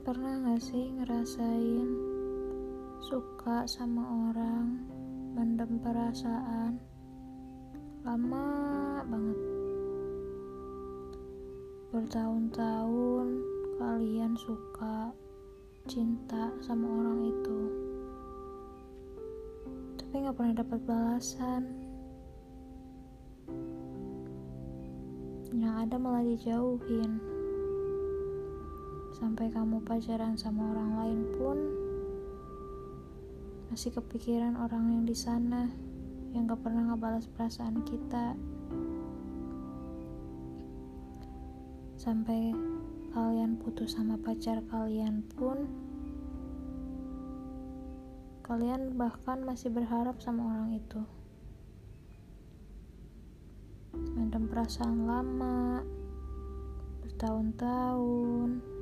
gak sih ngerasain suka sama orang, mendem perasaan, lama banget. Bertahun-tahun kalian suka, cinta sama orang itu, tapi gak pernah dapat balasan. Yang ada malah dijauhin sampai kamu pacaran sama orang lain pun masih kepikiran orang yang di sana yang gak pernah ngebalas perasaan kita. Sampai kalian putus sama pacar kalian pun kalian bahkan masih berharap sama orang itu. Mendem perasaan lama bertahun-tahun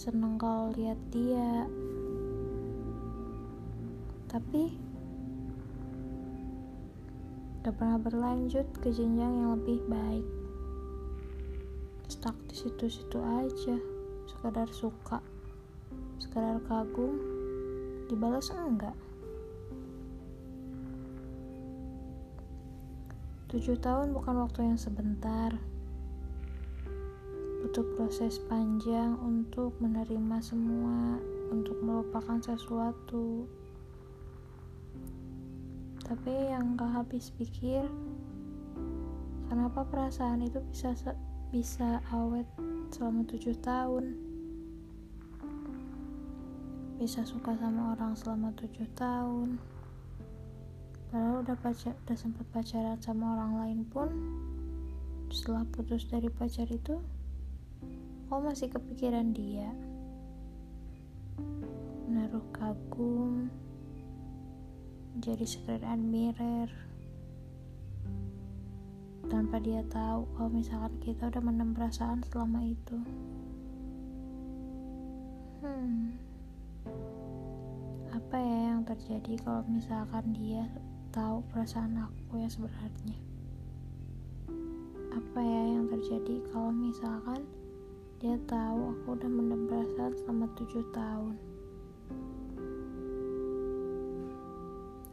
seneng kalau lihat dia. Tapi gak pernah berlanjut ke jenjang yang lebih baik. Stuck di situ-situ aja. Sekedar suka sekedar kagum dibalas enggak? Tujuh tahun bukan waktu yang sebentar butuh proses panjang untuk menerima semua, untuk melupakan sesuatu. Tapi yang gak habis pikir, kenapa perasaan itu bisa bisa awet selama tujuh tahun? Bisa suka sama orang selama tujuh tahun. Padahal udah pacar, udah sempat pacaran sama orang lain pun, setelah putus dari pacar itu, Kau masih kepikiran dia. Menaruh kagum, jadi sekedar admirer. Tanpa dia tahu kalau misalkan kita udah mendem perasaan selama itu. Hmm. Apa ya yang terjadi kalau misalkan dia tahu perasaan aku yang sebenarnya? Apa ya yang terjadi kalau misalkan dia tahu aku udah mendem perasaan selama tujuh tahun.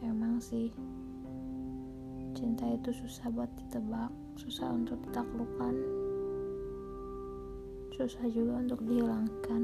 Emang sih, cinta itu susah buat ditebak, susah untuk ditaklukkan, susah juga untuk dihilangkan.